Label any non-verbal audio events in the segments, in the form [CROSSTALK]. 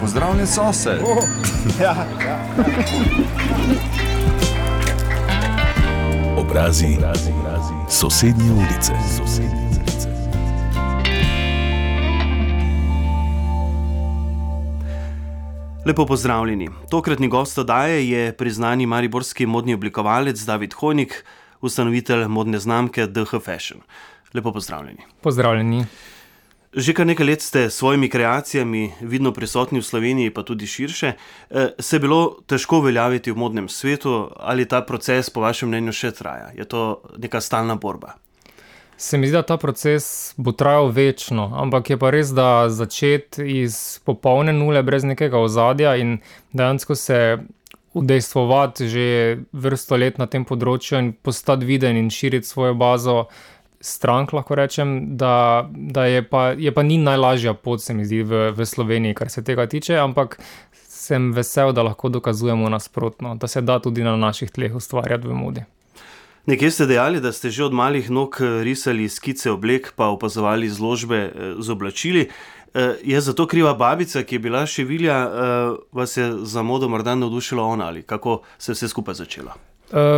Pozdravljen sosed. Oh, [LAUGHS] ja, ja. Obrazi, obrazi, obrazi. Sosednje ulice. Sosednje ulice. Lepo pozdravljeni. Tokratni gost oddaje je priznani mariborski modni oblikovalec David Honik, ustanovitelj modne znamke DH Fashion. Lepo pozdravljeni. Pozdravljeni. Že kar nekaj let ste s svojimi kreacijami vidno prisotni v Sloveniji, pa tudi širše. Eh, se je bilo težko uveljaviti v modnem svetu, ali ta proces, po vašem mnenju, še traja? Je to neka stalna borba? Se mi zdi, da ta proces bo trajal večno, ampak je pa res, da začeti iz popolne nule, brez nekega ozadja in dejansko se udejstvovati že vrsto let na tem področju in postati viden in širiti svojo bazo strank, lahko rečem, da, da je, pa, je pa ni najlažja pot, se mi zdi, v, v Sloveniji, kar se tega tiče, ampak sem vesel, da lahko dokazujemo nasprotno, da se da tudi na naših tleh ustvarjati v modi. Nekje ste dejali, da ste že od malih nog risali skice oblek, pa opazovali izložbe eh, z oblačili. Eh, je za to kriva babica, ki je bila še vilja, eh, vas je za modo morda navdušila ona ali kako se je vse skupaj začelo?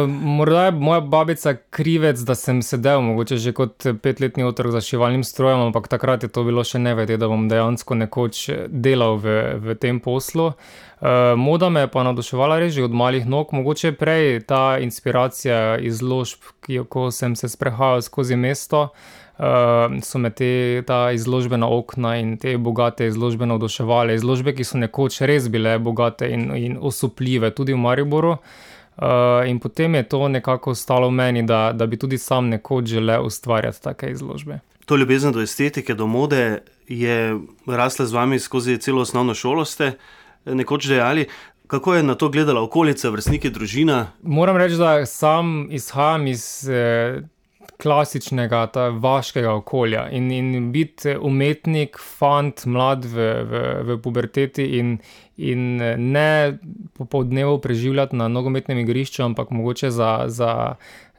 Morda je moja babica krivec, da sem sedel, mogoče že kot petletni otrok za šivalnim strojem, ampak takrat je to bilo še nevede, da bom dejansko nekoč delal v, v tem poslu. Uh, moda me je pa navduševala že od malih nog, mogoče prej ta inspiracija izložb, ki, ko sem se sprehajal skozi mesto. Uh, so me te izložbena okna in te bogate izložbe navduševale. Izložbe, ki so nekoč res bile bogate in, in osupljive, tudi v Mariboru. Uh, Uh, in potem je to nekako ostalo v meni, da, da bi tudi sam nekoč želel ustvarjati take izložbe. To ljubezen do estetike, do mode je rasla z vami skozi celo osnovno šolo, ste nekoč dejali. Kako je na to gledala okolica, vrstniki, družina? Moram reči, da sam izhajam iz eh, klasičnega, ta vaškega okolja. In, in biti umetnik, fant, mlad v, v, v puberteti in, in ne popoldnevo preživljati na nogometnem igrišču, ampak mogoče za. za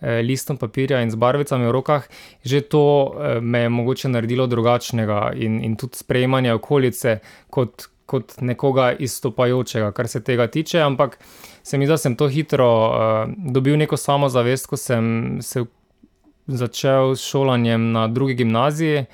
eh, Listom papirja in z barvicami v rokah, že to eh, me je mogoče naredilo drugačnega, in, in tudi sprejemanje okolice kot, kot nekoga izstopajočega, kar se tega tiče. Ampak se mi zdi, da sem to hitro uh, dobil neko samozavest, ko sem se začel s šolanjem na drugi gimnaziji,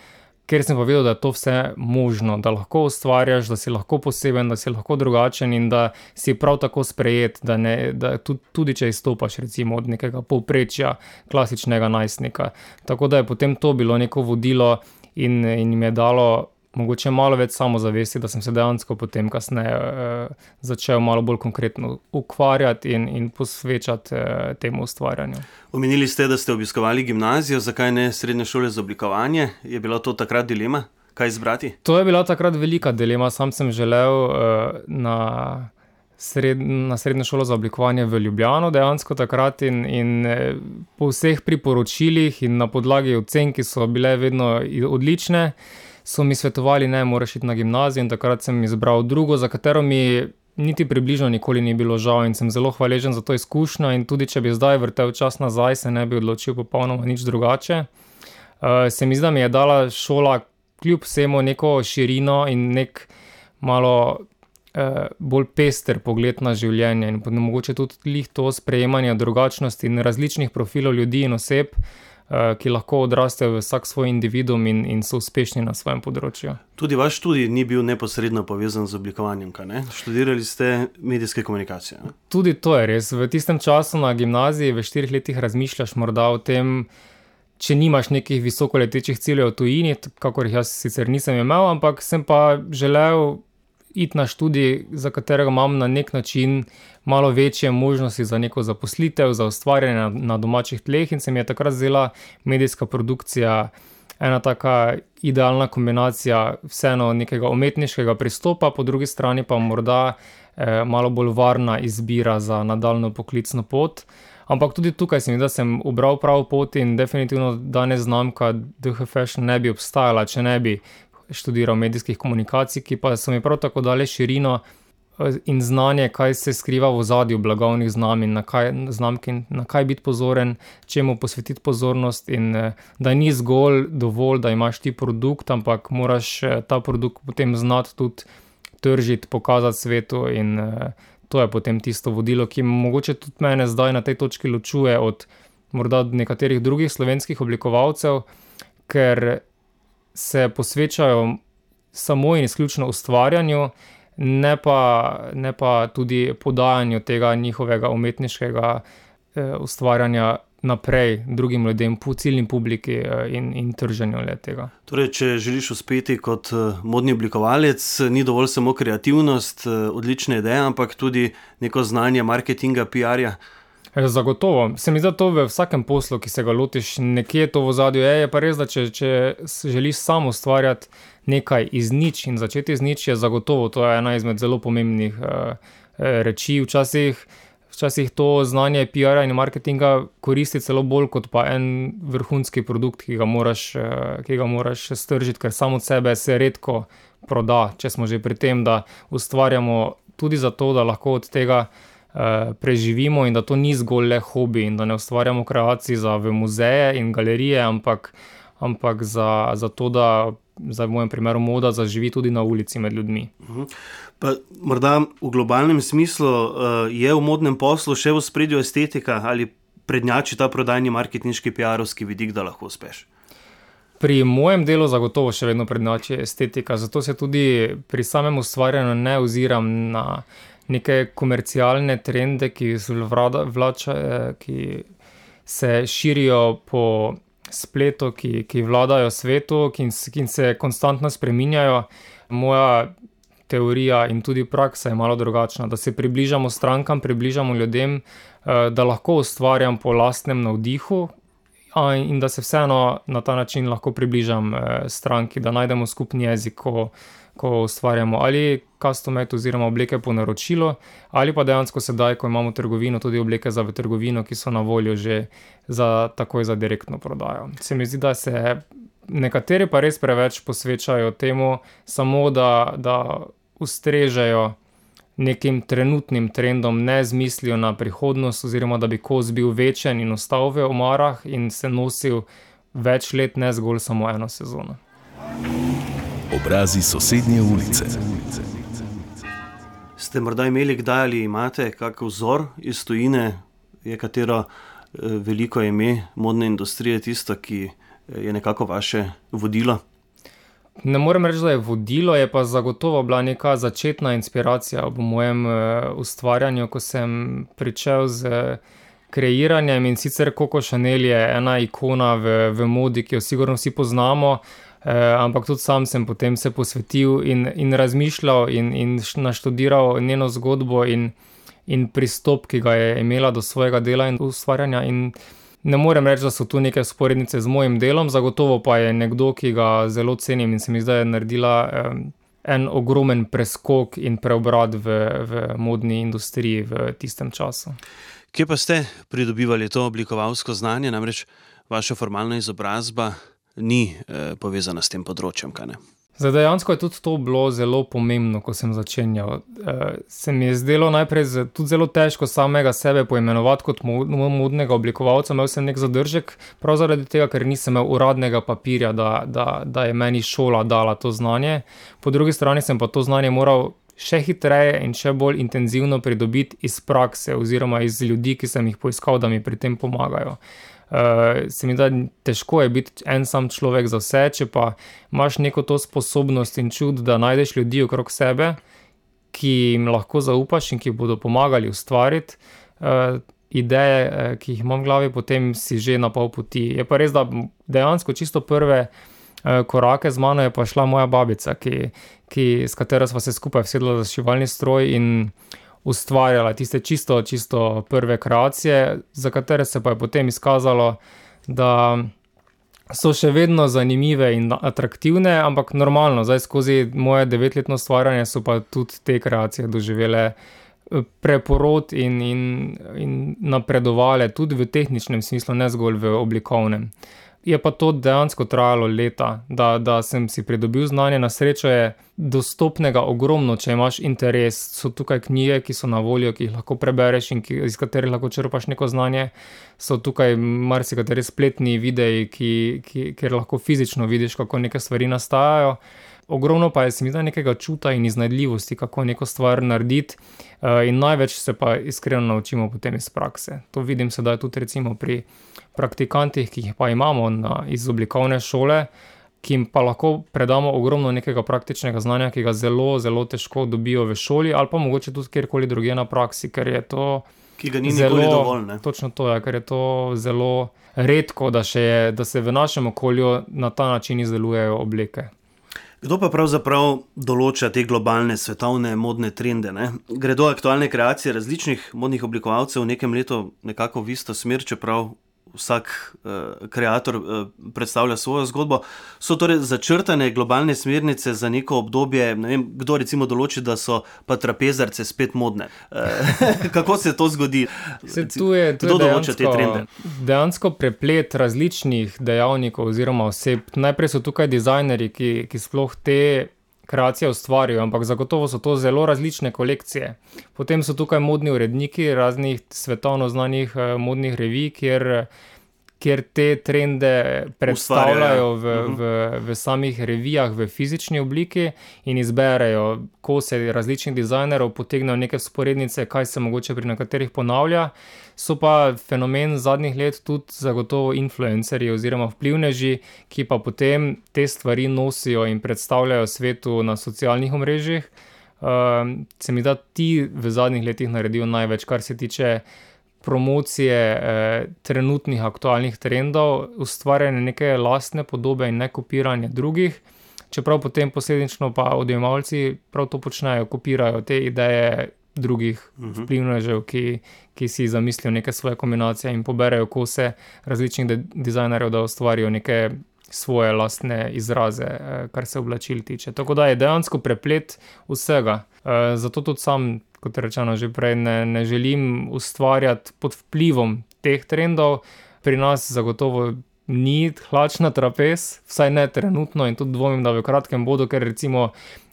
ker sem pa videl, da je to vse možno, da lahko ustvarjaš, da si lahko poseben, da si lahko drugačen in da si prav tako sprejet, da, ne, da tudi, tudi če izstopaš recimo od nekega povprečja klasičnega najstnika. Tako da je potem to bilo neko vodilo in, in mi je dalo mogoče malo več samozavesti, da sem se dejansko potem kasneje uh, začel malo bolj konkretno ukvarjati in, in posvečati uh, temu ustvarjanju. Omenili ste, da ste obiskovali gimnazijo, zakaj ne srednje šole za oblikovanje? Je bila to takrat dilema, kaj izbrati? To je bila takrat velika dilema. Sam sem želel uh, na. Sred, na srednjo šolo za oblikovanje v Ljubljano, dejansko takrat, in, in po vseh priporočilih, in na podlagi ocen, ki so bile vedno odlične, so mi svetovali, da moraš iti na gimnazijo, in takrat sem izbral drugo, za katero mi niti približno nikoli ni bilo žal in sem zelo hvaležen za to izkušnjo. In tudi če bi zdaj vrtel čas nazaj, se ne bi odločil popolnoma nič drugače. Uh, se mi zdi, da mi je dala šola kljub vsemu neko širino in nek malo. Uh, bolj pester pogled na življenje in mogoče tudi to sprejemanje drugačnosti in različnih profilov ljudi in oseb, Eh, ki lahko odrastejo v vsak svoj individuum in, in so uspešni na svojem področju. Tudi vaš študij ni bil neposredno povezan z oblikovanjem, kaj ne? Študirali ste medijske komunikacije. Ne? Tudi to je res. V tistem času na gimnaziji, v štirih letih, razmišljaš morda o tem, če nimaš nekih visokoletečih ciljev v tujini, kakor jih jaz sicer nisem imel, ampak sem pa želel iti na študij, za katerega imam na nek način malo večje možnosti za neko zaposlitev, za ustvarjanje na, domačih tleh, in se mi je takrat zdela medijska produkcija ena taka idealna kombinacija vseeno nekega umetniškega pristopa, po drugi strani pa morda eh, malo bolj varna izbira za nadaljno poklicno pot. Ampak tudi tukaj sem videl, da sem ubral pravo pot in definitivno danes znamka DHFŠ ne bi obstajala, če ne bi študiral medijskih komunikacij, ki pa so mi prav tako dali širino eh, in znanje, kaj se skriva v zadju blagovnih znamk, na kaj, znamki, na kaj biti pozoren, čemu posvetiti pozornost, in eh, da ni zgolj dovolj, da imaš ti produkt, ampak moraš eh, ta produkt potem znati tudi tržiti, pokazati svetu in to je potem tisto vodilo, ki mogoče tudi mene zdaj na tej točki ločuje od morda nekaterih drugih slovenskih oblikovalcev, ker se posvečajo samo in izključno ustvarjanju, ne pa, ne pa tudi podajanju tega njihovega umetniškega eh, ustvarjanja naprej drugim ljudem, po ciljni publiki eh, in, in trženju le tega. Torej, če želiš uspeti kot eh, modni oblikovalec, ni dovolj samo kreativnost, eh, odlične ideje, ampak tudi neko znanje marketinga, PR-ja. Zagotovo. Se mi zdi, da to v vsakem poslu, ki se ga lotiš, nekje to v zadju je. Je pa res, da če, če želiš samo ustvarjati nekaj iz nič in začeti z nič, je zagotovo to je ena izmed zelo pomembnih uh, reči. Včasih uh, včasih to znanje PR-ja in marketinga koristi celo bolj kot pa en vrhunski produkt, ki ga moraš, eh, ki ga moraš stržiti, ker samo od sebe se redko proda. Če smo že pri tem, da ustvarjamo tudi zato, da lahko od tega uh, preživimo in da to ni zgolj le hobi in da ne ustvarjamo kreacij za muzeje in galerije, ampak, ampak za, za to, da za v mojem primeru moda zaživi tudi na ulici med ljudmi. Mhm. Pa, morda v globalnem smislu uh, je v modnem poslu še v spredju estetika ali prednjači ta prodajni marketinški PR-ovski vidik, da lahko uspeš. Pri mojem delu zagotovo še vedno prednjači estetika, zato se tudi pri samem ustvarjanju ne oziram na neke komercialne trende, ki, vlada, vlača, eh, ki se širijo po spletu, ki, ki vladajo svetu, ki, ki se konstantno spreminjajo. Moja teorija in tudi praksa je malo drugačna, da se približamo strankam, približamo ljudem, eh, da lahko ustvarjam po lastnem navdihu. In da se vseeno na ta način lahko približam eh, stranki, da najdemo skupni jezik, ko, ko ustvarjamo ali customet oziroma obleke po naročilu, ali pa dejansko sedaj, ko imamo trgovino, tudi obleke za trgovino, ki so na voljo že za takoj za direktno prodajo. Se mi zdi, da se nekateri pa res preveč posvečajo temu, samo da, da ustrežejo nekim trenutnim trendom, ne z mislijo na prihodnost, oziroma da bi kos bil večen in ostal v omarah in se nosil več let, ne zgolj samo eno sezono. Obrazi sosednje ulice. Ste morda imeli kdaj ali imate kakšen vzor iz tujine, je katero eh, veliko ime modne industrije tisto, ki eh, je nekako vaše vodilo? Ne morem reči, da je vodilo, je pa zagotovo bila neka začetna inspiracija v mojem uh, ustvarjanju, ko sem pričel z kreiranjem in sicer Coco Chanel je ena ikona v, v modi, ki jo sigurno vsi poznamo. Uh, ampak tudi sam sem potem se posvetil in, in razmišljal in, in naštudiral njeno zgodbo in, in pristop, ki ga je imela do svojega dela in ustvarjanja. In Ne morem reči, da so tu neke sporednice z mojim delom, zagotovo pa je nekdo, ki ga zelo cenim in se mi zdaj je naredila um, en ogromen preskok in preobrat v, v modni industriji v tistem času. Kje pa ste pridobivali to oblikovalsko znanje, namreč vaša formalna izobrazba ni eh, povezana s tem področjem? Zdaj, dejansko je tudi to bilo zelo pomembno, ko sem začenjal. E, se mi je zdelo najprej tudi zelo težko samega sebe poimenovati kot modnega oblikovalca. Imel sem nek zadržek, prav zaradi tega, ker nisem imel uradnega papirja, da, da, da je meni šola dala to znanje. Po drugi strani sem pa to znanje moral še hitreje in še bolj intenzivno pridobiti iz prakse oziroma iz ljudi, ki sem jih poiskal, da mi pri tem pomagajo. Uh, se mi da težko je biti en sam človek za vse, če pa imaš neko to sposobnost in čud, da najdeš ljudi okrog sebe, ki jim lahko zaupaš in ki bodo pomagali ustvariti uh, ideje, uh, ki jih imam v glavi, potem si že na pol poti. Je pa res, da dejansko čisto prve korake z mano je pa šla moja babica, ki, ki, s katero smo se skupaj sedli za šivalni stroj in ustvarjala tiste čisto, čisto prve kreacije, za katere se pa je potem izkazalo, da so še vedno zanimive in atraktivne, ampak normalno, zdaj skozi moje devetletno ustvarjanje so pa tudi te kreacije doživele eh, preporod in, in, in napredovale tudi v tehničnem smislu, ne zgolj v oblikovnem. Je pa to dejansko trajalo leta, da, da sem si pridobil znanje. Na srečo je dostopnega ogromno, če imaš interes. So tukaj knjige, ki so na voljo, ki jih lahko prebereš in ki, iz katerih lahko črpaš neko znanje. So tukaj marsikateri spletni videi, ki, ki, kjer lahko fizično vidiš, kako neke stvari nastajajo. ogromno pa je smita nekega čuta in iznajdljivosti, kako neko stvar narediti. Uh, in največ se pa iskreno naučimo potem iz prakse. To vidim sedaj tudi recimo pri praktikantih, ki jih pa imamo na, iz oblikovne šole, ki jim pa lahko predamo ogromno nekega praktičnega znanja, ki ga zelo, zelo težko dobijo v šoli ali pa mogoče tudi kjerkoli drugje na praksi, ker je to. Ki ga ni zelo dovolj. Ne? Točno to je, ker je to zelo redko, da, je, da se v našem okolju na ta način izdelujejo obleke. Kdo pa pravzaprav določa te globalne svetovne modne trende? Ne? Gredo aktualne kreacije različnih modnih oblikovalcev v nekem letu nekako v isto smer, čeprav vsak uh, uh, predstavlja svojo zgodbo. So torej začrtane globalne smernice za neko obdobje, ne vem, kdo recimo določi, da so pa trapezarce spet modne. Uh, [LAUGHS] kako se to zgodi? Se tu je, tu kdo določa te trende? Dejansko preplet različnih dejavnikov oziroma oseb. Najprej so tukaj dizajnerji, ki, ki sploh te kreacije ustvarijo, ampak zagotovo so to zelo različne kolekcije. Potem so tukaj modni uredniki raznih svetovno znanih eh, modnih revij, kjer, kjer te trende predstavljajo v, mhm. v, v samih revijah v fizični obliki in izberejo kose različnih dizajnerov, potegnejo neke sporednice, kaj se mogoče pri nekaterih ponavlja. So pa fenomen zadnjih let tudi zagotovo influencerji oziroma vplivneži, ki pa potem te stvari nosijo in predstavljajo svetu na socialnih omrežjih. Uh, se mi da ti v zadnjih letih naredijo največ, kar se tiče promocije eh, trenutnih aktualnih trendov, ustvarjanja neke lastne podobe in ne kopiranja drugih. Čeprav potem posledično pa odjemalci prav to počnejo, kopirajo te ideje drugih mhm. vplivnežev, ki, ki si zamislijo neke svoje kombinacije in poberajo kose različnih dizajnerjev, da ustvarijo neke svoje lastne izraze, eh, kar se oblačil tiče. Tako da je dejansko preplet vsega. Eh, zato tudi sam, kot rečeno že prej, ne, ne želim ustvarjati pod vplivom teh trendov. Pri nas zagotovo ni hlač na trapez, vsaj ne trenutno, in tudi dvomim, da v kratkem bodo, ker recimo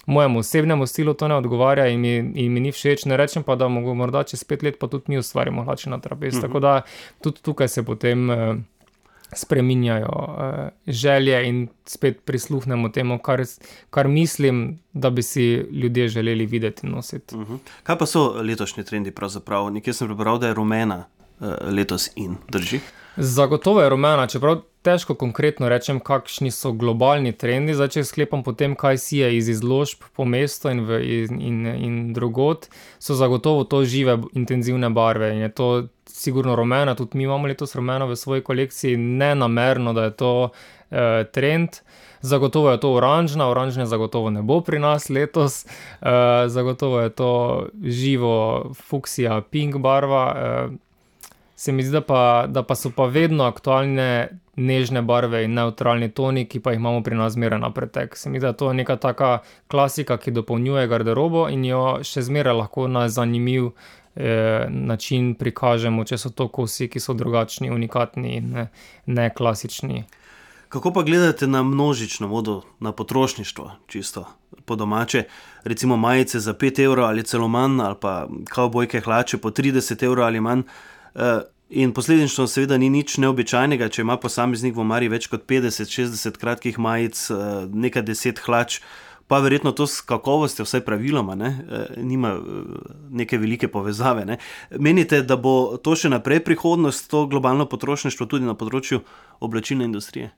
mojemu osebnemu stilu to ne odgovarja in mi, in mi ni všeč. Ne rečem pa, da mogo morda čez pet let pa tudi mi ustvarimo hlače na trapez. Uh mhm. -huh. Tako da tudi tukaj se potem. Uh, Spreminjajo uh, želje, in spet prisluhnemo temu, kar, kar mislim, da bi si ljudje želeli videti in nositi. Uh mhm. -huh. Kaj pa so letošnji trendi? Nekje sem prebral, da je rumena uh, letos in drži. Zagotovo je rumena, čeprav težko konkretno rečem, kakšni so globalni trendi. Zdaj, če sklepam po tem, kaj si je iz izložb po mestu in, in, in, in drugot, so zagotovo to žive, intenzivne barve in je to sigurno rumena. Tudi mi imamo letos rumeno v svoji kolekciji, ne namerno, da je to eh, trend. Zagotovo je to oranžna, oranžne zagotovo ne bo pri nas letos, eh, zagotovo je to živo, fuksija, pink barva. Eh, se mi zdi, da pa, da pa so pa vedno aktualne nežne barve in neutralni toni, ki pa jih imamo pri nas zmeraj na pretek. Se mi zdi, da to je neka taka klasika, ki dopolnjuje garderobo in jo še zmeraj lahko na zanimiv eh, način prikažemo, če so to kosi, ki so drugačni, unikatni in ne, ne klasični. Kako pa gledate na množično vodo, na potrošništvo, čisto po domače, recimo majice za 5 evrov ali celo manj, ali pa kavbojke hlače po 30 evrov ali manj? Eh, in posledično, seveda, ni nič neobičajnega, če ima posameznik v Mari več kot 50-60 kratkih majic, eh, nekaj deset hlač, pa verjetno to s kakovostjo, vsaj praviloma, ne, eh, nima neke velike povezave. Ne. Menite, da bo to še naprej prihodnost, to globalno potrošništvo tudi na področju oblačilne industrije?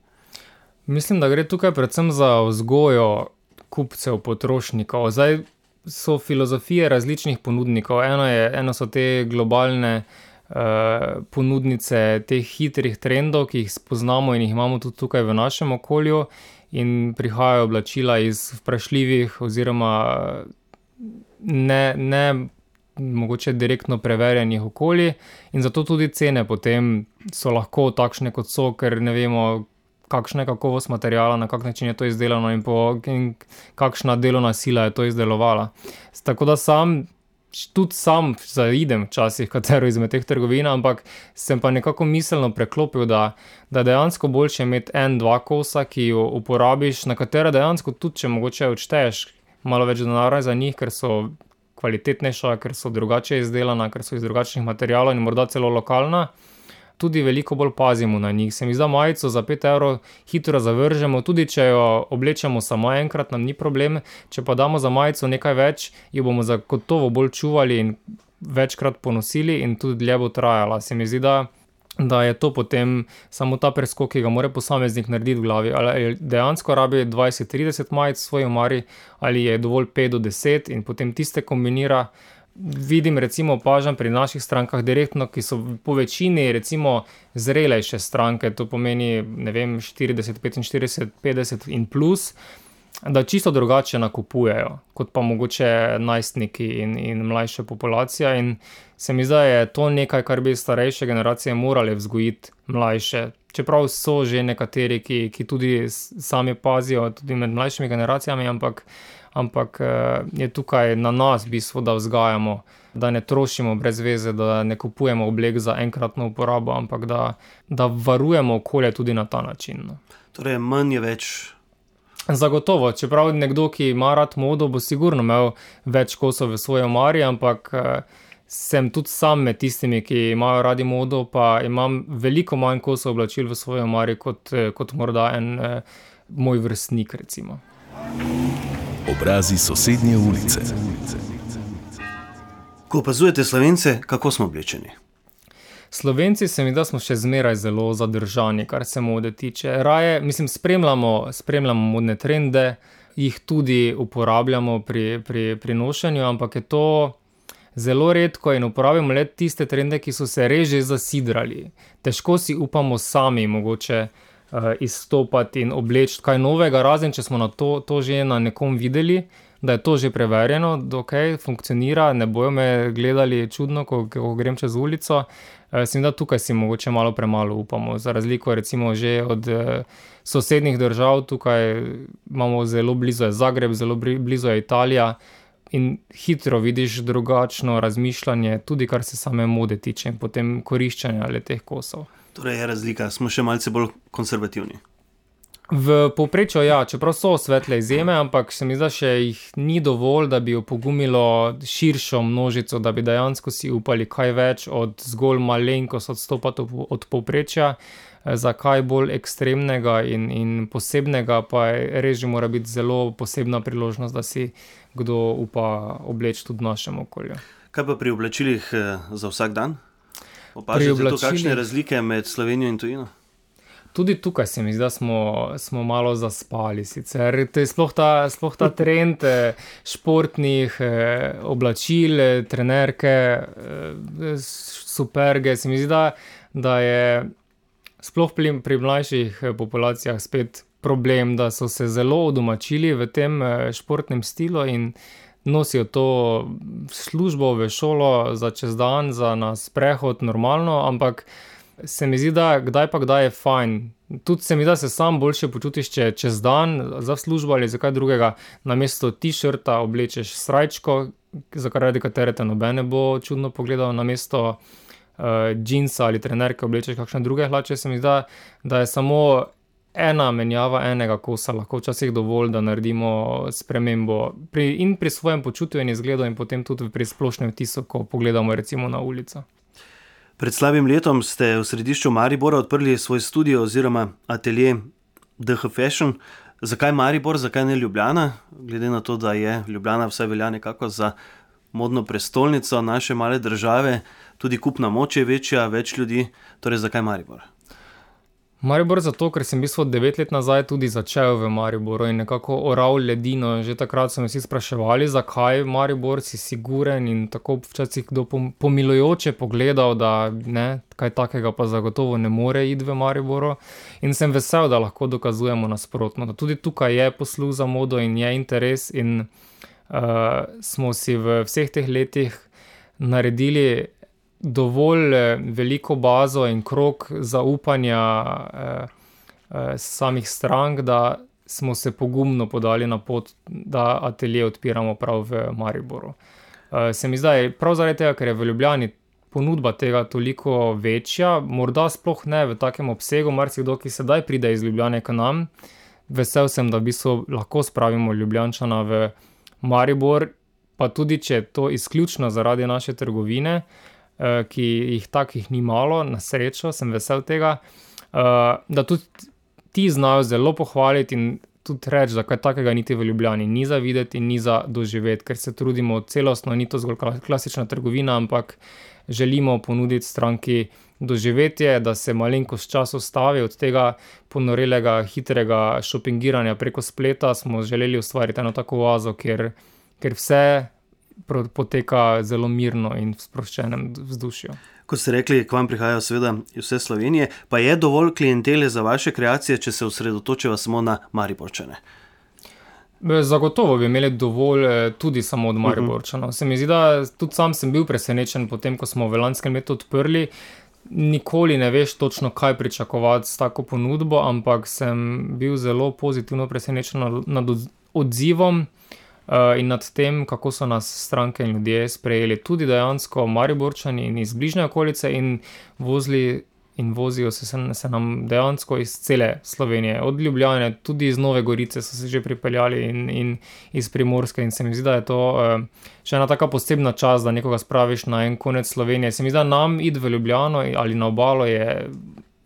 Mislim, da gre tukaj predvsem za vzgojo kupcev, potrošnikov. Zdaj so filozofije različnih ponudnikov. Eno, je, eno so te globalne. Eh, ponudnice teh hitrih trendov, ki jih spoznamo in jih imamo tudi tukaj v našem okolju, in prihajajo oblačila iz vprašljivih, oziroma ne, ne mogoče direktno preverjenih okolij, in zato tudi cene potem so lahko takšne, kot so, ker ne vemo. Kakšna je kakovost materijala, na kak način je to izdelano, in, po, in kakšna delovna sila je to izdelovala. Tako da sam tudi sam zaidem včasih katero izmed teh trgovin, ampak sem pa nekako miselno preklopil, da, da dejansko boljše imeti en, dva kosa, ki jo uporabiš, na katera dejansko tudi, če mogoče odšteješ malo več denarja za njih, ker so kvalitetnejša, ker so drugače izdelana, ker so iz drugačnih materijalov in morda celo lokalna. Tudi veliko bolj pazimo na njih. Se mi zdi, da majico za 5 evrov hitro zavržemo, tudi če jo oblečemo samo enkrat, nam ni problem. Če pa damo za majico nekaj več, jo bomo zagotovo bolj čuvali in večkrat ponosili, in tudi dlje bo trajala. Se mi zdi, da da je to potem samo ta preskok, ki ga mora posameznik narediti v glavi. Ali dejansko rabi 20-30 majic v svoji omari, ali je dovolj 5 do 10 in potem tiste kombinira. Vidim, recimo, opažam pri naših strankah, direktno, ki so po večini, recimo, zrelejše stranke, to pomeni, ne vem, 40, 45, 50 in plus da čisto drugače nakupujejo, kot pa mogoče najstniki in, in mlajša populacija. In se mi zdi, da je to nekaj, kar bi starejše generacije morale vzgojiti mlajše. Čeprav so že nekateri, ki, ki tudi sami pazijo, tudi med mlajšimi generacijami, ampak, ampak eh, je tukaj na nas, v bistvu, da vzgajamo, da ne trošimo brez veze, da ne kupujemo oblek za enkratno uporabo, ampak da, da varujemo okolje tudi na ta način. No. Torej, manj je več Zagotovo, čeprav nekdo, ki ima rad modo, bo sigurno imel več kosov v svoji omari, ampak eh, sem tudi sam med tistimi, ki imajo radi modo, pa imam veliko manj kosov oblačil v svoji omari kot, eh, kot morda en eh, moj vrstnik. Recimo. Obrazi sosednje ulice. Ko opazujete slovence, kako smo oblečeni? Slovenci se mi da smo še zmeraj zelo zadržani, kar se mode tiče. Raje, mislim, spremljamo, spremljamo modne trende, jih tudi uporabljamo pri, pri, pri nošenju, ampak je to zelo redko in uporabljamo le tiste trende, ki so se reže zasidrali. Težko si upamo sami mogoče uh, izstopati in obleči kaj novega, razen če smo to, to že na nekom videli. Da je to že preverjeno, da okay, funkcionira, ne bojo me gledali čudno, ko, ko grem čez ulico. Eh, se mi da tukaj si mogoče malo premalo upamo. Za razliko recimo že od eh, sosednjih držav, tukaj imamo zelo blizu je Zagreb, zelo blizu je Italija. In hitro vidiš drugačno razmišljanje, tudi kar se same mode tiče, in potem koriščenja le teh kosov. Torej, je razlika, smo še malce bolj konzervativni. V povprečju, ja, čeprav so svetle izjeme, ampak se mi zdi, da jih ni dovolj, da bi opogumilo širšo množico, da bi dejansko si upali kaj več od zgolj malenkost odstopati od povprečja. Eh, za kaj bolj ekstremnega in, in posebnega, pa res, da mora biti zelo posebna priložnost, da si kdo upa obleči tudi v našem okolju. Kaj pa pri oblačilih eh, za vsak dan? Opažate, oblačilih... kakšne razlike med Slovenijo in tujino? Tudi tukaj se mi zdi, da smo, smo malo zaspali. Sicer sploh ta, sploh ta trend eh, športnih eh, oblačil, eh, trenerke, superge. Se mi zdi, da, da je sploh pri, pri mlajših populacijah spet problem, da so se zelo odomačili v tem športnem stilu in nosijo to službo v šolo za čez dan, za nas prehod, normalno, ampak se mi zdi, da kdaj pa kdaj je fajn. Tudi se mi da se sam boljše počutiš, če čez dan za službo ali za kaj drugega, na mesto t-shirta oblečeš srajčko, zaradi katere te nobene bo čudno pogledal, na mesto uh, džinsa ali trenerke oblečeš kakšne druge hlače. Se mi zdi, da je samo ena menjava enega kosa lahko včasih dovolj, da naredimo spremembo pri, in pri svojem počutju in izgledu, in potem tudi pri splošnem tisu, ko pogledamo recimo na ulico. Pred slabim letom ste v središču Maribora odprli svoj studio oziroma atelje DH Fashion. Zakaj Maribor, zakaj ne Ljubljana? Glede na to, da je Ljubljana vse velja nekako za modno prestolnico naše male države, tudi kupna moč je večja, več ljudi, torej zakaj Maribor? Maribor zato, ker sem bil devet let nazaj tudi začel v Mariboru in nekako oral ledino. Že takrat so me vsi spraševali, zakaj Maribor si siguren in tako včasih kdo pomilujoče pogledal, da ne, kaj takega pa zagotovo ne more iti v Mariboru. In sem vesel, da lahko dokazujemo nasprotno, da tudi tukaj je posluh za modo in je interes in uh, smo si v vseh teh letih naredili dovolj eh, veliko bazo in krok zaupanja eh, eh, samih strank, da smo se pogumno podali na pot, da atelje odpiramo prav v Mariboru. Eh, se mi zdaj, prav zaradi tega, ker je v Ljubljani ponudba tega toliko večja, morda sploh ne v takem obsegu, marsikdo, ki sedaj pride iz Ljubljane k nam. Vesel sem, da bi se lahko spravimo Ljubljančana v Maribor, pa tudi če je to izključno zaradi naše trgovine, uh, ki jih takih ni malo, na srečo sem vesel tega, uh, da tudi ti znajo zelo pohvaliti in tudi reči, da kaj takega niti v Ljubljani ni za videti in ni za doživeti, ker se trudimo celostno, ni to zgolj klasična trgovina, ampak želimo ponuditi stranki doživetje, da se malenkost čas ustavi od tega ponorelega, hitrega šopingiranja preko spleta, smo želeli ustvariti eno tako oazo, kjer, kjer vse poteka zelo mirno in v sproščenem vzdušju. Ko ste rekli, k vam prihajajo seveda vse Slovenije, pa je dovolj klientele za vaše kreacije, če se osredotočimo samo na Mariborčane? Zagotovo bi imeli dovolj eh, tudi samo od Mariborčanov. Se mi zdi, da tudi sam sem bil presenečen potem, ko smo v lanskem letu odprli. Nikoli ne veš točno, kaj pričakovati s tako ponudbo, ampak sem bil zelo pozitivno presenečen nad odzivom uh, in nad tem, kako so nas stranke in ljudje sprejeli, tudi dejansko Mariborčani in iz bližnje okolice in vozili in vozijo se, se nam dejansko iz cele Slovenije, od Ljubljana, tudi iz Nove Gorice so se že pripeljali in, in iz Primorske. In se mi zdi, da je to uh, še ena tako posebna čas, da nekoga spraviš na en konec Slovenije. Se mi zdi, da nam id v Ljubljano ali na obalo je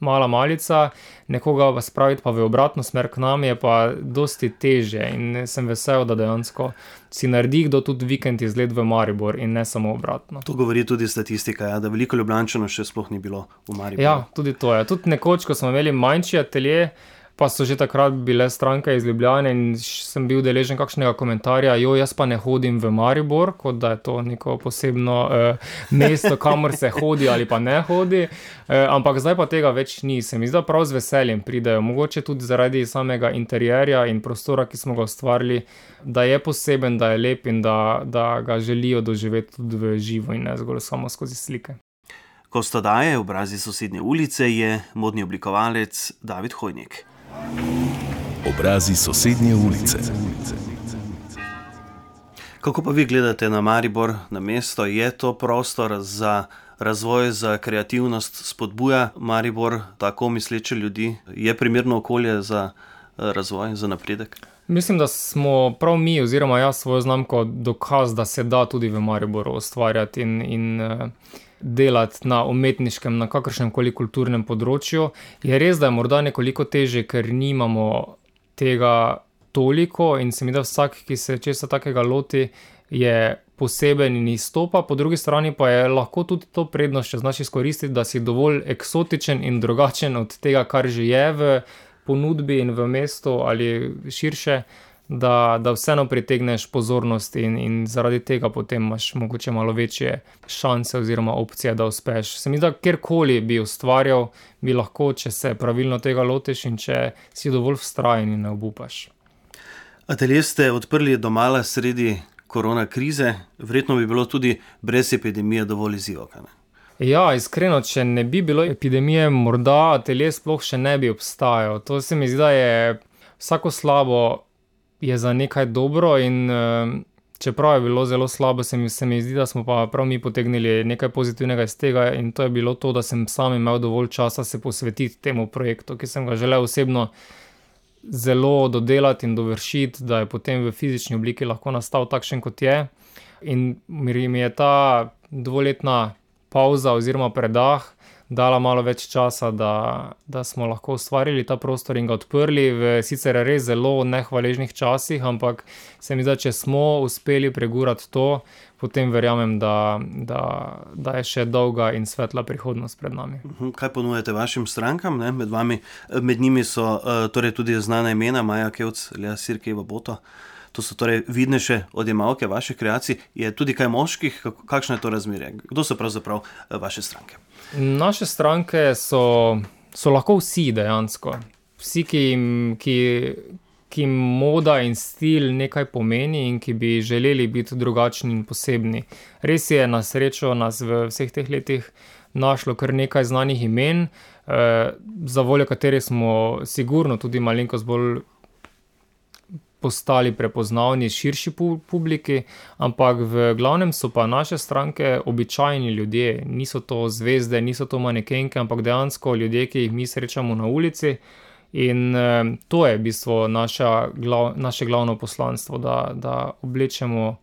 mala malica, nekoga pa spraviti pa v obratno smer k nam je pa dosti teže in sem vesel, da dejansko si naredi kdo tudi vikend izlet v Maribor in ne samo obratno. To govori tudi statistika, ja, da veliko ljubljančanov še sploh ni bilo v Mariboru. Ja, tudi to je. Tudi nekoč, ko smo imeli manjši atelje, pa so že takrat bile stranke iz Ljubljana in sem bil deležen kakšnega komentarja, jo jaz pa ne hodim v Maribor, kot da je to neko posebno eh, mesto, kamor se hodi ali pa ne hodi. Eh, ampak zdaj pa tega več ni, se mi zdi, prav z veseljem pridejo, mogoče tudi zaradi samega interjerja in prostora, ki smo ga ustvarili, da je poseben, da je lep in da, da ga želijo doživeti tudi v živo in ne zgolj samo skozi slike. Ko sta daje obrazi sosednje ulice, je modni oblikovalec David Hojnik. Obrazi sosednje ulice. Kako pa vi gledate na Maribor, na mesto? Je to prostor za razvoj, za kreativnost, spodbuja Maribor tako misleče ljudi? Je primerno okolje za eh, razvoj, za napredek? Mislim, da smo prav mi, oziroma jaz, svojo znamko dokaz, da se da tudi v Mariboru ustvarjati in. in uh, delati na umetniškem, na kakršnem koli kulturnem področju. Je res, da je morda nekoliko teže, ker nimamo tega toliko in se mi da vsak, ki se česa takega loti, je poseben in izstopa, po drugi strani pa je lahko tudi to prednost, če znaš izkoristiti, da si dovolj eksotičen in drugačen od tega, kar že je v ponudbi in v mestu ali širše da, da vseeno pritegneš pozornost in, in zaradi tega potem imaš mogoče malo večje šanse oziroma opcije, da uspeš. Se mi zdi, da kjerkoli bi ustvarjal, bi lahko, če se pravilno tega lotiš in če si dovolj vztrajen in ne obupaš. Atelje ste odprli domala sredi korona krize, verjetno bi bilo tudi brez epidemije dovolj izzivokane. Ja, iskreno, če ne bi bilo epidemije, morda atelje sploh še ne bi obstajal. To se mi zdi, da je vsako slabo je za nekaj dobro. In, uh, čeprav je bilo zelo slabo, se mi, se mi zdi, da smo pa prav mi potegnili nekaj pozitivnega iz tega. In to je bilo to, da sem sam imel dovolj časa se posvetiti temu projektu, ki sem ga želel osebno zelo dodelati in dovršiti, da je potem v fizični obliki lahko nastal takšen, kot je. In mi je ta dvoletna pauza oziroma predah dala malo več časa, da, da smo lahko ustvarili ta prostor in ga odprli v sicer res zelo nehvaležnih časih, ampak se mi zdi, če smo uspeli pregurati to, potem verjamem, da, da, da je še dolga in svetla prihodnost pred nami. Mhm, kaj ponujate vašim strankam? Med, vami, med njimi so uh, torej tudi znana imena Maja Kevc, Lea Sirkeva Bota. To so torej vidnejše odjemalke vaših kreacij. Je tudi kaj moških, kakšno je to razmerje? Kdo so pravzaprav eh, vaše stranke? Naše stranke so, so lahko vsi dejansko. Vsi, ki jim, ki, ki jim moda in stil nekaj pomeni in ki bi želeli biti drugačni in posebni. Res je, na srečo nas v vseh teh letih našlo kar nekaj znanih imen, eh, za voljo katerih smo sigurno tudi malenkost bolj postali prepoznavni širši publiki, ampak v glavnem so pa naše stranke običajni ljudje, niso to zvezde, niso to manekenke, ampak dejansko ljudje, ki jih mi srečamo na ulici. In eh, to je v bistvu naša, glav, naše glavno poslanstvo, da, da oblečemo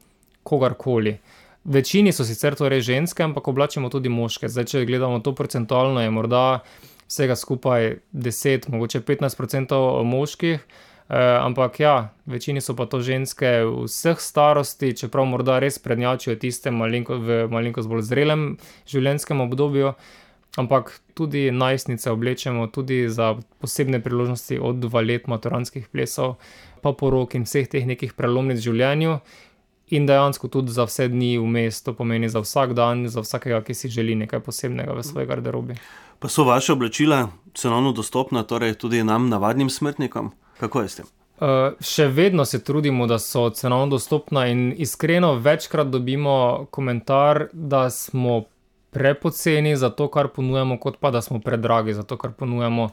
kogarkoli. Večini so sicer torej ženske, ampak oblačimo tudi moške. Zdaj, če gledamo to procentualno, je morda vsega skupaj 10, mogoče 15% moških. Eh, ampak ja, večini so pa to ženske vseh starosti, čeprav morda res prednjačijo tiste malinko, v malenkost bolj zrelem življenjskem obdobju. Ampak tudi najstnice oblečemo tudi za posebne priložnosti, od dva let maturanskih plesov, pa porok in vseh teh nekih prelomnic v življenju. In dejansko tudi za vse dni vmes, to pomeni za vsak dan, za vsakega, ki si želi nekaj posebnega v svoji garderobi. Pa so vaše oblačila cenovno dostopna, torej tudi nam, navadnim smrtnikom? Kako je s tem? Uh, še vedno se trudimo, da so cenovno dostopna, in iskreno večkrat dobimo komentar, da smo prepoceni za to, kar ponujamo, kot pa da smo predragi za to, kar ponujamo.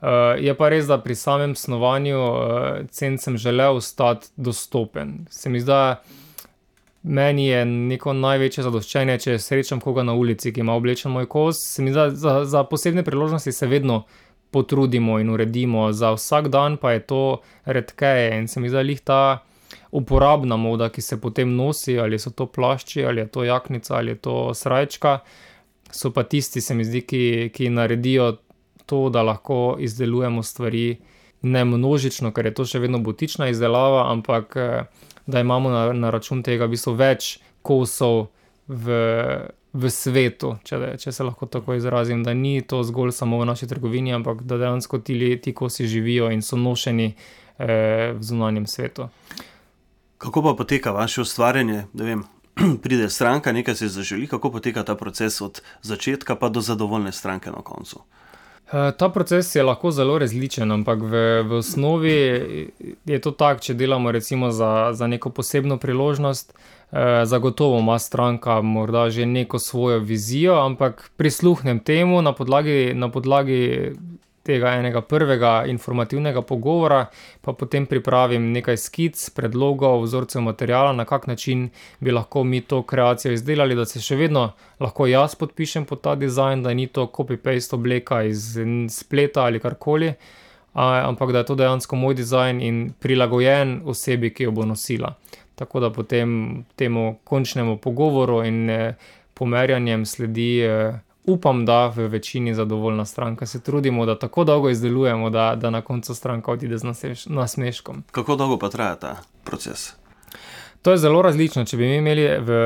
Uh, je pa res, da pri samem snovanju uh, cen sem želel ostati dostopen. Se mi zdi, meni je neko največje zadoščenje, če srečam koga na ulici, ki ima oblečen moj kos. Se mi zdi, za, za posebne priložnosti se vedno potrudimo in uredimo, za vsak dan pa je to redkeje in se mi zdi, da jih ta uporabna moda, ki se potem nosi, ali so to plašči, ali je to jaknica, ali je to srajčka, so pa tisti, se mi zdi, ki, ki naredijo to, da lahko izdelujemo stvari ne množično, ker je to še vedno butična izdelava, ampak da imamo na, na račun tega v bistvu več kosov v v svetu, če, če se lahko tako izrazim, da ni to zgolj samo v naši trgovini, ampak da dejansko ti ljudje, ko si živijo in so nošeni eh, v zunanjem svetu. Kako pa poteka vaše ustvarjanje? Vem, [CLEARS THROAT] pride stranka, nekaj se zaželi, kako poteka ta proces od začetka pa do zadovoljne stranke na koncu? Eh, ta proces je lahko zelo različen, ampak v, v osnovi je to tako, če delamo recimo za, za neko posebno priložnost. Eh, zagotovo ima stranka morda že neko svojo vizijo, ampak prisluhnem temu na podlagi, na podlagi tega enega prvega informativnega pogovora, pa potem pripravim nekaj skic, predlogov, vzorcev materijala, na kak način bi lahko mi to kreacijo izdelali, da se še vedno lahko jaz podpišem pod ta dizajn, da ni to copy-paste obleka iz spleta ali karkoli. Ampak da je to dejansko moj dizajn in prilagojen osebi, ki jo bo nosila tako da potem temu končnemu pogovoru in eh, pomerjanjem sledi, eh, upam, da v večini zadovoljna stranka. Se trudimo, da tako dolgo izdelujemo, da, da na koncu stranka odide z nasmeškom. Kako dolgo pa traja ta proces? To je zelo različno. Če bi mi imeli v,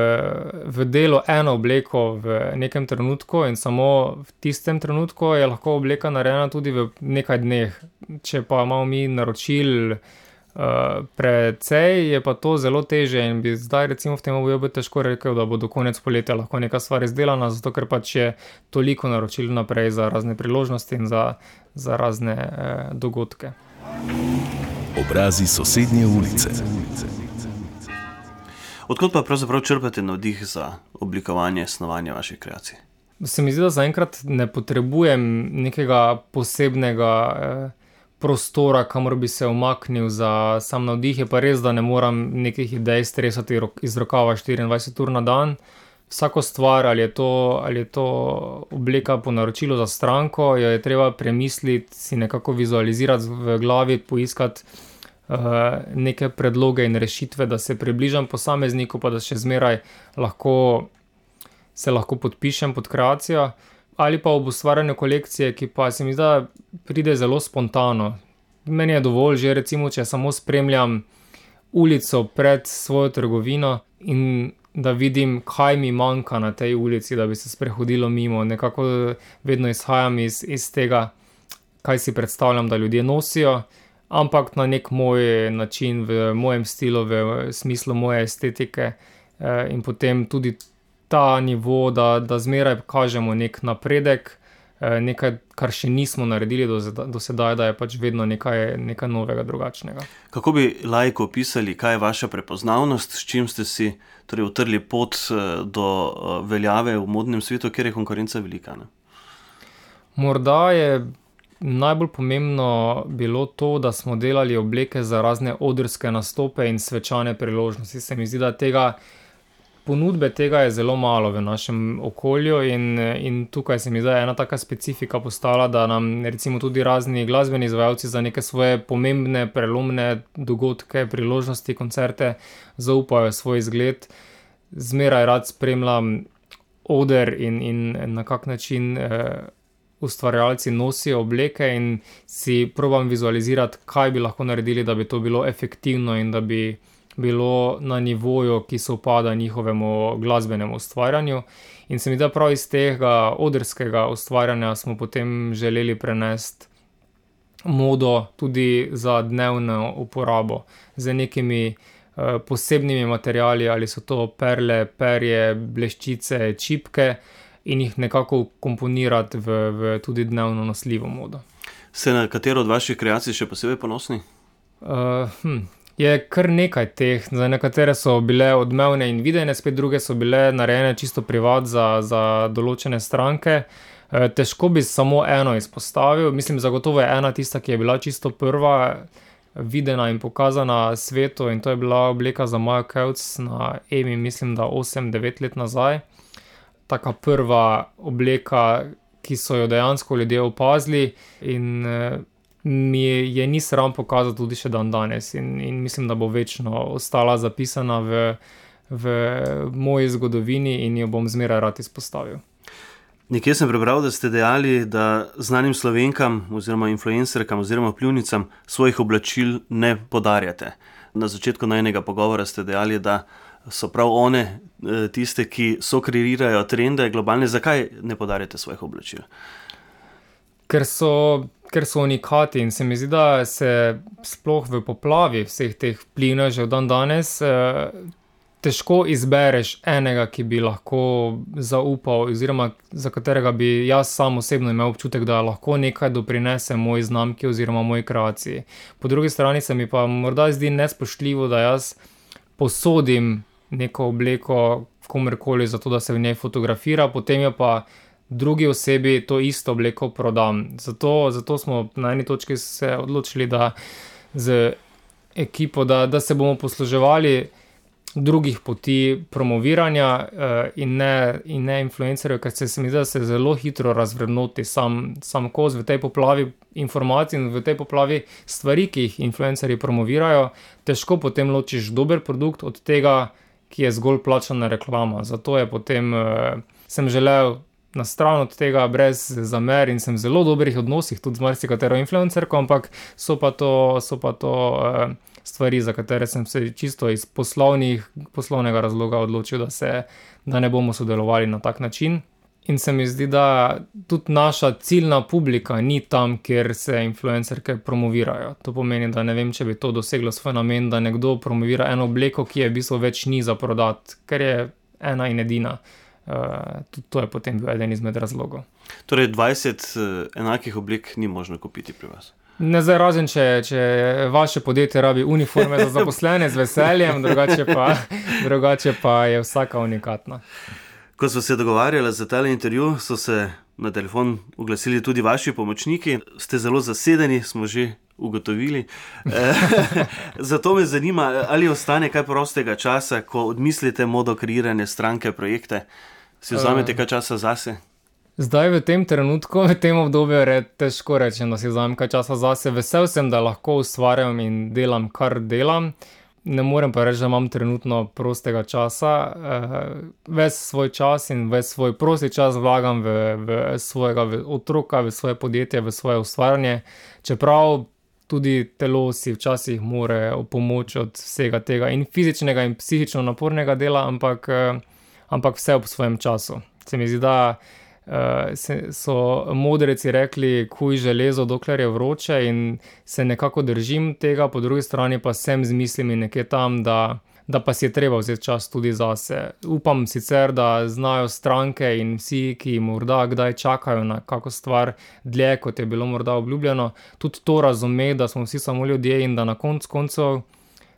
v delu eno obleko v nekem trenutku in samo v tistem trenutku, je lahko obleka narejena tudi v nekaj dneh. Če pa imamo mi naročil, Uh, precej je pa to zelo teže in bi zdaj, recimo, v tem obdobju težko rekel, da bo do konca poletja lahko neka stvar izdelana, zato ker pač je toliko naročil naprej za razne priložnosti in za, za razne uh, dogodke. Obrazi sosednje ulice. Odkud pa pravzaprav črpate navdih za oblikovanje, snovanje vaših kreacij? Se mi zdi, da zaenkrat ne potrebujem nekega posebnega. Uh, prostora, kamor bi se omaknil za sam navdih, je pa res, da ne moram nekih idej stresati iz rokava 24 ur na dan. Vsako stvar, ali je, to, ali je to obleka po naročilu za stranko, jo je treba premisliti, si nekako vizualizirati v glavi, poiskati uh, neke predloge in rešitve, da se približam posamezniku, pa da še zmeraj lahko se lahko podpišem pod kreacijo ali pa ob ustvarjanju kolekcije, ki pa se mi zdi, da pride zelo spontano. Meni je dovolj, že recimo, če samo spremljam ulico pred svojo trgovino in da vidim, kaj mi manjka na tej ulici, da bi se sprehodilo mimo. Nekako vedno izhajam iz, iz tega, kaj si predstavljam, da ljudje nosijo. Ampak na nek moj način, v mojem stilu, v smislu moje estetike, eh, in potem tudi ta nivo, da, da zmeraj kažemo nek napredek, eh, nekaj, kar še nismo naredili do, do sedaj, da je pač vedno nekaj, nekaj novega, drugačnega. Kako bi lajko opisali, kaj je vaša prepoznavnost, s čim ste si torej, utrli pot eh, do eh, veljave v modnem svetu, kjer je konkurenca velika? Ne? Morda je. Najbolj pomembno bilo to, da smo delali obleke za razne odrske nastope in svečane priložnosti. Se mi zdi, da tega ponudbe tega je zelo malo v našem okolju, in, in tukaj se mi zdi ena taka specifika postala, da nam recimo tudi razni glasbeni izvajalci za neke svoje pomembne, prelomne dogodke, priložnosti, koncerte zaupajo svoj izgled. zmeraj rad spremljam oder in, in na kak način uh, ustvarjalci nosijo obleke, in si probujem vizualizirati, kaj bi lahko naredili, da bi to bilo efektivno in da bi bilo na nivoju, ki se upada njihovemu glasbenemu ustvarjanju. In se mi da prav iz tega odrskega ustvarjanja smo potem želeli prenesti modo tudi za dnevno uporabo z nekimi. Posebnimi materiali, ali so to perle, perje, bleščice, čipke, in jih nekako komponirati v, v tudi dnevno nosljivo modo. Ste na katero od vaših kreacij še posebej ponosni? Uh, hm, je kar nekaj teh, za nekatere so bile odmevne in videne, spet druge so bile narejene čisto privat za, za določene stranke. Uh, težko bi samo eno izpostavil, mislim, zagotovo je ena tista, ki je bila čisto prva. Videna in pokazana svetu, in to je bila obleka za Maja Kevc na EMI, mislim, da 8-9 let nazaj taka prva obleka, ki so jo dejansko ljudje opazili, in uh, mi je, ni sram pokazati tudi še dan danes. In, in mislim, da bo večno ostala zapisana v, v moji zgodovini in jo bom zmeraj rad izpostavil. Nekje sem prebral, da ste dejali, da znanim slovenkam, oziroma influencerkam, oziroma pljuvnicam svojih oblačil ne podarjate. Na začetku najnega pogovora ste dejali, da so prav one eh, tiste, ki so kreirajo trende globalne. Zakaj ne podarite svojih oblačil? Ker so, ker so unikati in se mi zdi, da se sploh v poplavi vseh teh plinov že dan danes. Eh, težko izbereš enega, ki bi lahko zaupal, oziroma za katerega bi jaz sam osebno imel občutek, da lahko nekaj doprinese moji znamki oziroma moji kreaciji. Po drugi strani se mi pa morda zdi nespoštljivo, da jaz posodim neko obleko komerkoli, zato da se v njej fotografira, potem jo pa drugi osebi to isto obleko prodam. Zato, zato smo na eni točki se odločili, da z ekipo, da, da se bomo posluževali. Drugih poti promoviranja uh, in, ne, in ne influencerjev, ker se mi zdi, da se zelo hitro razvrednoti sam, sam koz v tej poplavi informacij in v tej poplavi stvari, ki jih influencerji promovirajo. Težko potem ločiš dober produkt od tega, ki je zgolj plačana reklama. Zato je potem uh, sem želel na stran od tega, brez zamer in sem v zelo dobrih odnosih tudi z marsikatero influencerko, ampak so pa to, so pa to uh, stvari, za katere sem se čisto iz poslovnega razloga odločil, da, se, da ne bomo sodelovali na tak način. In se mi zdi, da tudi naša ciljna publika ni tam, kjer se influencerke promovirajo. To pomeni, da ne vem, če bi to doseglo svoj namen, da nekdo promovira eno obleko, ki je v bistvu več ni za prodati, ker je ena in edina. Uh, tudi to je potem bil eden izmed razlogov. Torej, 20 uh, enakih oblek ni možno kupiti pri vas. Ne zdaj razen, če, če vaše podjetje rabi uniforme za zaposlene z veseljem, drugače pa, drugače pa je vsaka unikatna. Ko smo se dogovarjali za ta intervju, so se na telefon oglasili tudi vaši pomočniki. Ste zelo zasedeni, smo že ugotovili. [LAUGHS] Zato me zanima, ali ostane kaj prostega časa, ko odmislite modo kreiranja stranke, projekte. Si vzamete kaj časa zase? Zdaj, v tem trenutku, v tem obdobju, je težko reči, da si vzamem kaj časa zase. Vesel sem, da lahko ustvarjam in delam, kar delam ne morem pa reči, da imam trenutno prostega časa. Uh, ves svoj čas in ves svoj prosti čas vlagam v, v svojega v otroka, v svoje podjetje, v svoje ustvarjanje. Čeprav tudi telo si včasih more pomoč od vsega tega in fizičnega in psihično napornega dela, ampak, uh, ampak vse ob svojem času. Se mi zdi, da uh, so modreci rekli, kuj železo, dokler je vroče, in se nekako držim tega, po drugi strani pa sem z mislimi nekje tam, da, da pa si je treba vzeti čas tudi zase. Upam sicer, da znajo stranke in vsi, ki morda kdaj čakajo na kakšno stvar dlje, kot je bilo morda obljubljeno, tudi to razume, da smo vsi samo ljudje in da na koncu koncev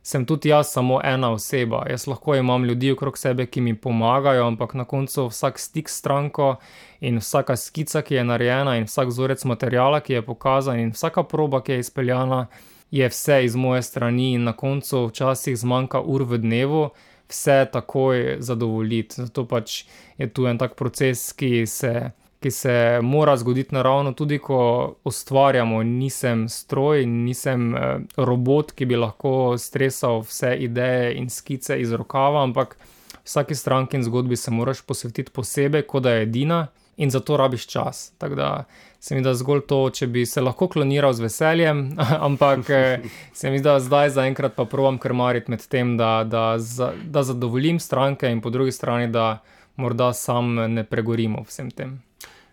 sem tudi jaz samo ena oseba. Jaz lahko imam ljudi okrog sebe, ki mi pomagajo, ampak na koncu vsak stik s stranko in vsaka skica, ki je narejena, in vsak vzorec materijala, ki je pokazan, in vsaka proba, ki je izpeljana, je vse iz moje strani, in na koncu včasih zmanjka ur v dnevu. Vse takoj zadovoljiti. Zato pač je tu en tak proces, ki se ki se mora zgoditi naravno, tudi ko ustvarjamo. Nisem stroj, nisem eh, robot, ki bi lahko stresal vse ideje in skice iz rokava, ampak vsaki stranki in zgodbi se moraš posvetiti posebej, kot da je edina in zato rabiš čas. Tako da se mi da zgolj to, če bi se lahko kloniral z veseljem, [LAUGHS] ampak eh, se mi da zdaj zaenkrat pa provam krmariti med tem, da, da, da zadovoljim stranke in po drugi strani, da morda sam ne pregorimo vsem tem.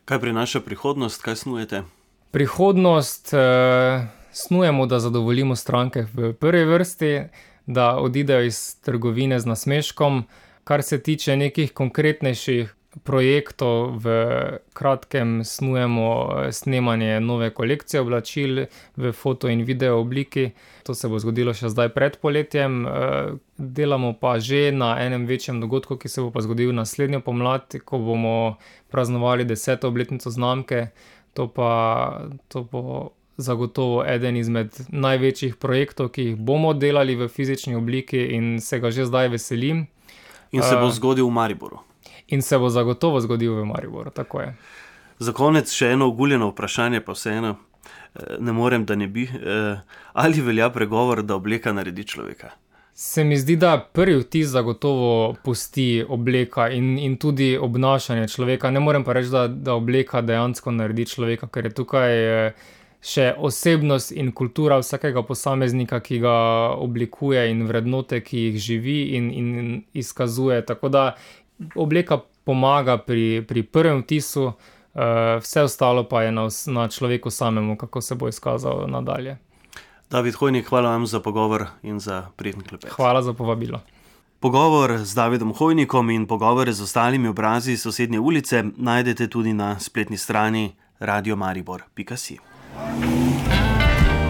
Kaj prinaša prihodnost, kaj snujete? Prihodnost eh, snujemo, da zadovoljimo stranke v prvi vrsti, da odidejo iz trgovine z nasmeškom. Kar se tiče nekih konkretnejših projektov, v kratkem snujemo eh, snemanje nove kolekcije oblačil v foto in video obliki. To se bo zgodilo še zdaj pred poletjem. Eh, delamo pa že na enem večjem dogodku, ki se bo pa zgodil naslednjo pomlad, ko bomo praznovali deseto obletnico znamke. To pa to bo zagotovo eden izmed največjih projektov, ki jih bomo delali v fizični obliki, in se ga že zdaj veselim. In se bo zgodil v Mariboru. In se bo zagotovo zgodil v Mariboru, tako je. Za konec še eno oguljeno vprašanje, pa vseeno, ne morem, da ne bi. Ali velja pregovor, da obleka naredi človeka? Se mi zdi, da prvi vtis zagotovo pusti obleka in, in tudi obnašanje človeka. Ne morem pa reči, da, da obleka dejansko naredi človeka, ker je tukaj še osebnost in kultura vsakega posameznika, ki ga oblikuje in vrednote, ki jih živi in, in izkazuje. Tako da obleka pomaga pri, pri prvem vtisu, vse ostalo pa je na, na človeku samemu, kako se bo izkazal nadalje. David Hojnik, hvala vam za pogovor in za prijeten klepet. Hvala za povabilo. Pogovor z Davidom Hojnikom in pogovore z ostalimi obrazi sosednje ulice najdete tudi na spletni strani radiomaribor.si.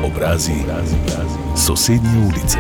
Obrazi sosednje ulice.